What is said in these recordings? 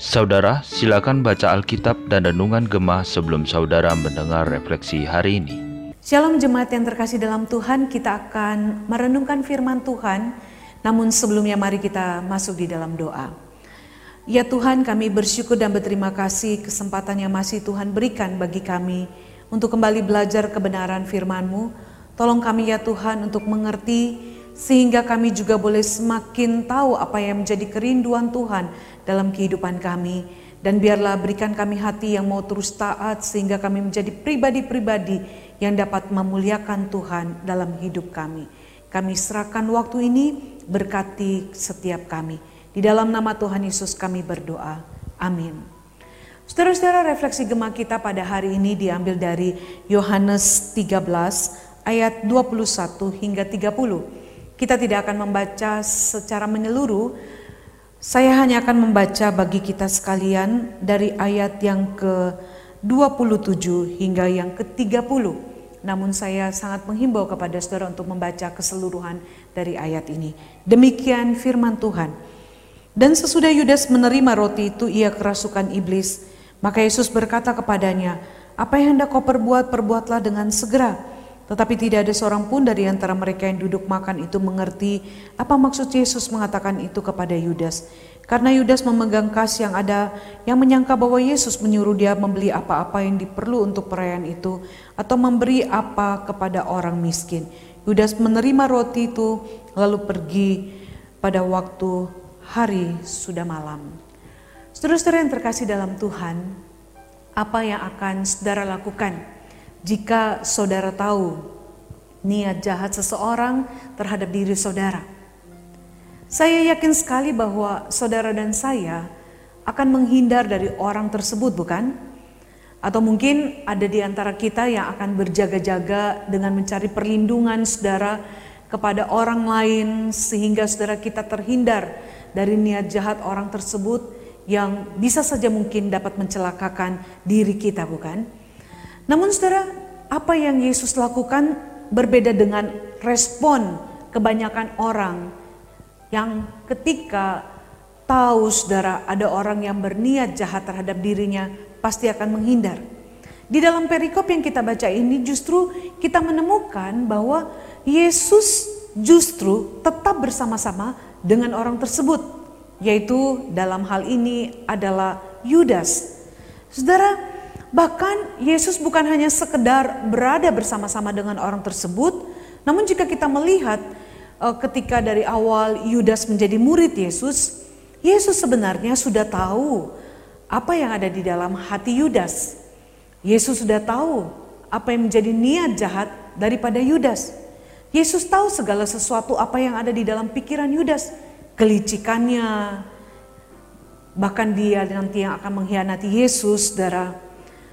Saudara, silakan baca Alkitab dan Renungan Gemah sebelum saudara mendengar refleksi hari ini. Shalom jemaat yang terkasih dalam Tuhan, kita akan merenungkan firman Tuhan. Namun sebelumnya mari kita masuk di dalam doa. Ya Tuhan, kami bersyukur dan berterima kasih kesempatan yang masih Tuhan berikan bagi kami untuk kembali belajar kebenaran firman-Mu. Tolong kami ya Tuhan untuk mengerti sehingga kami juga boleh semakin tahu apa yang menjadi kerinduan Tuhan dalam kehidupan kami. Dan biarlah berikan kami hati yang mau terus taat sehingga kami menjadi pribadi-pribadi yang dapat memuliakan Tuhan dalam hidup kami. Kami serahkan waktu ini berkati setiap kami. Di dalam nama Tuhan Yesus kami berdoa. Amin. Saudara-saudara refleksi gemah kita pada hari ini diambil dari Yohanes 13 ayat 21 hingga 30. Kita tidak akan membaca secara menyeluruh. Saya hanya akan membaca bagi kita sekalian dari ayat yang ke-27 hingga yang ke-30. Namun saya sangat menghimbau kepada saudara untuk membaca keseluruhan dari ayat ini. Demikian firman Tuhan. Dan sesudah Yudas menerima roti itu ia kerasukan iblis. Maka Yesus berkata kepadanya, apa yang hendak kau perbuat, perbuatlah dengan segera. Tetapi tidak ada seorang pun dari antara mereka yang duduk makan itu mengerti apa maksud Yesus mengatakan itu kepada Yudas. Karena Yudas memegang kas yang ada yang menyangka bahwa Yesus menyuruh dia membeli apa-apa yang diperlu untuk perayaan itu atau memberi apa kepada orang miskin. Yudas menerima roti itu lalu pergi pada waktu hari sudah malam. Saudara-saudara yang terkasih dalam Tuhan, apa yang akan saudara lakukan? Jika saudara tahu niat jahat seseorang terhadap diri saudara. Saya yakin sekali bahwa saudara dan saya akan menghindar dari orang tersebut, bukan? Atau mungkin ada di antara kita yang akan berjaga-jaga dengan mencari perlindungan saudara kepada orang lain, sehingga saudara kita terhindar dari niat jahat orang tersebut yang bisa saja mungkin dapat mencelakakan diri kita, bukan? Namun saudara, apa yang Yesus lakukan berbeda dengan respon kebanyakan orang yang ketika tahu saudara ada orang yang berniat jahat terhadap dirinya pasti akan menghindar. Di dalam perikop yang kita baca ini justru kita menemukan bahwa Yesus justru tetap bersama-sama dengan orang tersebut, yaitu dalam hal ini adalah Yudas. Saudara, Bahkan Yesus bukan hanya sekedar berada bersama-sama dengan orang tersebut, namun jika kita melihat uh, ketika dari awal Yudas menjadi murid Yesus, Yesus sebenarnya sudah tahu apa yang ada di dalam hati Yudas. Yesus sudah tahu apa yang menjadi niat jahat daripada Yudas. Yesus tahu segala sesuatu apa yang ada di dalam pikiran Yudas, kelicikannya, bahkan dia nanti yang akan mengkhianati Yesus, saudara.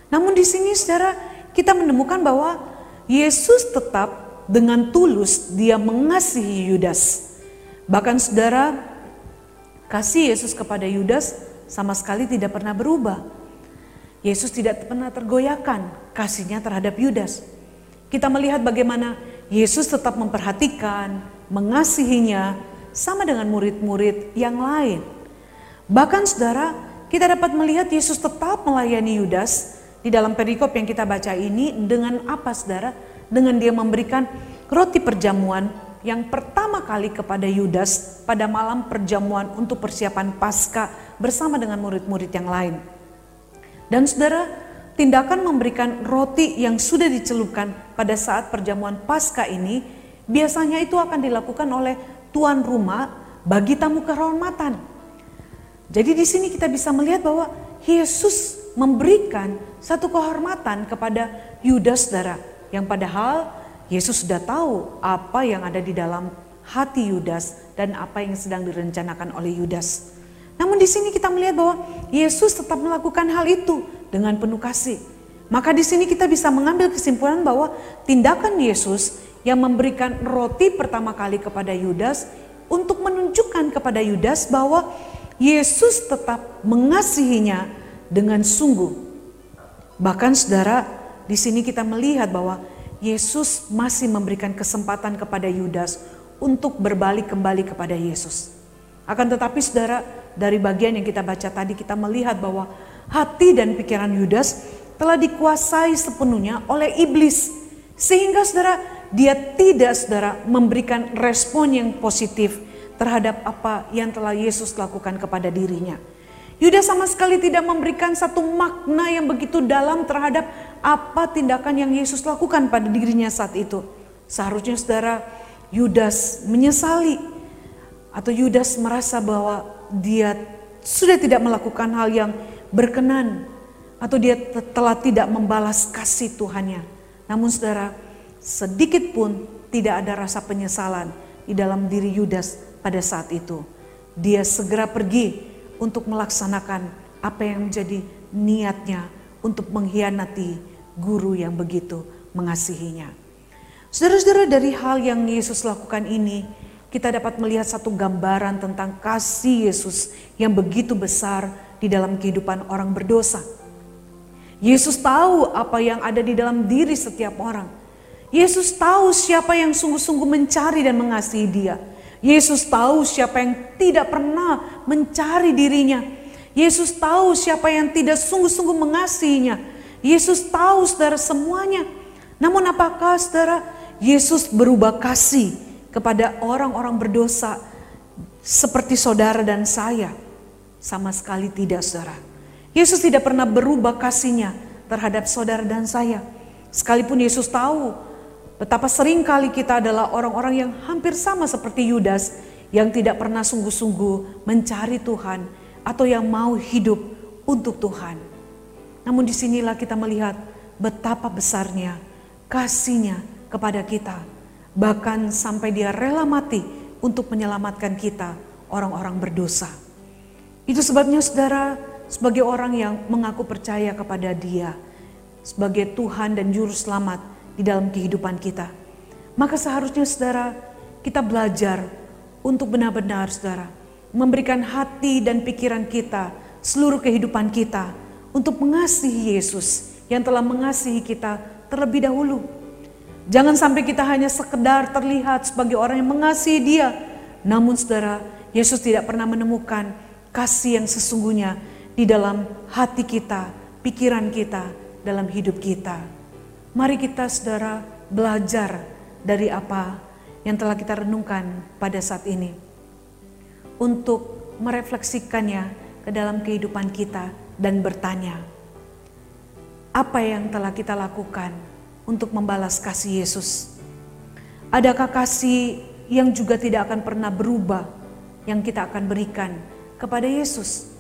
Namun di sini saudara kita menemukan bahwa Yesus tetap dengan tulus dia mengasihi Yudas. Bahkan saudara kasih Yesus kepada Yudas sama sekali tidak pernah berubah. Yesus tidak pernah tergoyahkan kasihnya terhadap Yudas. Kita melihat bagaimana Yesus tetap memperhatikan, mengasihinya sama dengan murid-murid yang lain. Bahkan saudara, kita dapat melihat Yesus tetap melayani Yudas di dalam perikop yang kita baca ini dengan apa saudara? Dengan dia memberikan roti perjamuan yang pertama kali kepada Yudas pada malam perjamuan untuk persiapan Paskah bersama dengan murid-murid yang lain. Dan saudara, tindakan memberikan roti yang sudah dicelupkan pada saat perjamuan Paskah ini biasanya itu akan dilakukan oleh tuan rumah bagi tamu kehormatan. Jadi di sini kita bisa melihat bahwa Yesus memberikan satu kehormatan kepada Yudas saudara. Yang padahal Yesus sudah tahu apa yang ada di dalam hati Yudas dan apa yang sedang direncanakan oleh Yudas. Namun di sini kita melihat bahwa Yesus tetap melakukan hal itu dengan penuh kasih. Maka di sini kita bisa mengambil kesimpulan bahwa tindakan Yesus yang memberikan roti pertama kali kepada Yudas untuk menunjukkan kepada Yudas bahwa Yesus tetap mengasihinya dengan sungguh. Bahkan saudara, di sini kita melihat bahwa Yesus masih memberikan kesempatan kepada Yudas untuk berbalik kembali kepada Yesus. Akan tetapi saudara, dari bagian yang kita baca tadi kita melihat bahwa hati dan pikiran Yudas telah dikuasai sepenuhnya oleh iblis. Sehingga saudara, dia tidak saudara memberikan respon yang positif terhadap apa yang telah Yesus lakukan kepada dirinya. Yudas sama sekali tidak memberikan satu makna yang begitu dalam terhadap apa tindakan yang Yesus lakukan pada dirinya saat itu. Seharusnya saudara Yudas menyesali atau Yudas merasa bahwa dia sudah tidak melakukan hal yang berkenan atau dia telah tidak membalas kasih Tuhannya. Namun saudara, sedikit pun tidak ada rasa penyesalan di dalam diri Yudas pada saat itu. Dia segera pergi untuk melaksanakan apa yang menjadi niatnya untuk mengkhianati guru yang begitu mengasihinya. Saudara-saudara dari hal yang Yesus lakukan ini, kita dapat melihat satu gambaran tentang kasih Yesus yang begitu besar di dalam kehidupan orang berdosa. Yesus tahu apa yang ada di dalam diri setiap orang. Yesus tahu siapa yang sungguh-sungguh mencari dan mengasihi dia. Yesus tahu siapa yang tidak pernah mencari dirinya. Yesus tahu siapa yang tidak sungguh-sungguh mengasihinya. Yesus tahu saudara semuanya. Namun apakah saudara Yesus berubah kasih kepada orang-orang berdosa seperti saudara dan saya? Sama sekali tidak saudara. Yesus tidak pernah berubah kasihnya terhadap saudara dan saya. Sekalipun Yesus tahu betapa sering kali kita adalah orang-orang yang hampir sama seperti Yudas yang tidak pernah sungguh-sungguh mencari Tuhan atau yang mau hidup untuk Tuhan. Namun di sinilah kita melihat betapa besarnya kasihnya kepada kita bahkan sampai dia rela mati untuk menyelamatkan kita, orang-orang berdosa. Itu sebabnya saudara, sebagai orang yang mengaku percaya kepada dia, sebagai Tuhan dan Juru Selamat di dalam kehidupan kita. Maka seharusnya saudara, kita belajar untuk benar-benar saudara, memberikan hati dan pikiran kita, seluruh kehidupan kita, untuk mengasihi Yesus yang telah mengasihi kita terlebih dahulu Jangan sampai kita hanya sekedar terlihat sebagai orang yang mengasihi dia. Namun saudara, Yesus tidak pernah menemukan kasih yang sesungguhnya di dalam hati kita, pikiran kita, dalam hidup kita. Mari kita saudara belajar dari apa yang telah kita renungkan pada saat ini. Untuk merefleksikannya ke dalam kehidupan kita dan bertanya, apa yang telah kita lakukan untuk membalas kasih Yesus? Adakah kasih yang juga tidak akan pernah berubah yang kita akan berikan kepada Yesus?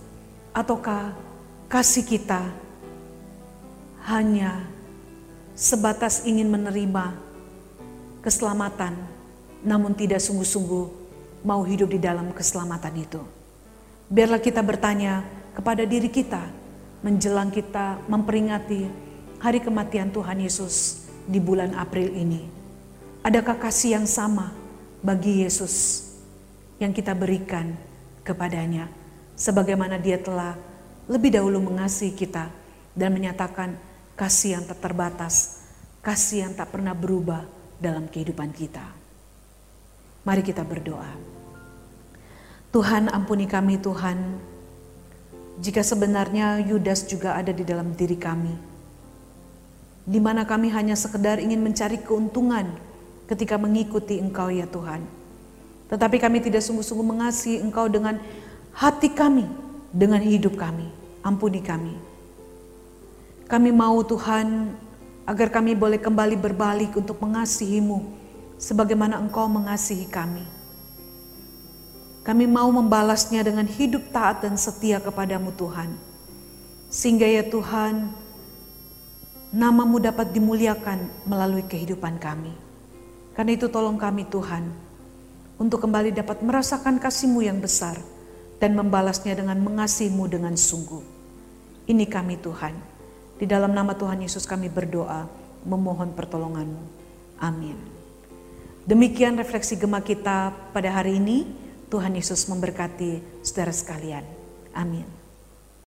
Ataukah kasih kita hanya sebatas ingin menerima keselamatan namun tidak sungguh-sungguh mau hidup di dalam keselamatan itu? Biarlah kita bertanya kepada diri kita menjelang kita memperingati hari kematian Tuhan Yesus di bulan April ini. Adakah kasih yang sama bagi Yesus yang kita berikan kepadanya sebagaimana dia telah lebih dahulu mengasihi kita dan menyatakan kasih yang tak terbatas, kasih yang tak pernah berubah dalam kehidupan kita. Mari kita berdoa. Tuhan ampuni kami Tuhan, jika sebenarnya Yudas juga ada di dalam diri kami di mana kami hanya sekedar ingin mencari keuntungan ketika mengikuti Engkau ya Tuhan. Tetapi kami tidak sungguh-sungguh mengasihi Engkau dengan hati kami, dengan hidup kami. Ampuni kami. Kami mau Tuhan agar kami boleh kembali berbalik untuk mengasihimu sebagaimana Engkau mengasihi kami. Kami mau membalasnya dengan hidup taat dan setia kepadamu Tuhan. Sehingga ya Tuhan, namamu dapat dimuliakan melalui kehidupan kami. Karena itu tolong kami Tuhan, untuk kembali dapat merasakan kasih-Mu yang besar dan membalasnya dengan mengasihi-Mu dengan sungguh. Ini kami Tuhan, di dalam nama Tuhan Yesus kami berdoa, memohon pertolongan-Mu. Amin. Demikian refleksi gema kita pada hari ini. Tuhan Yesus memberkati saudara sekalian. Amin.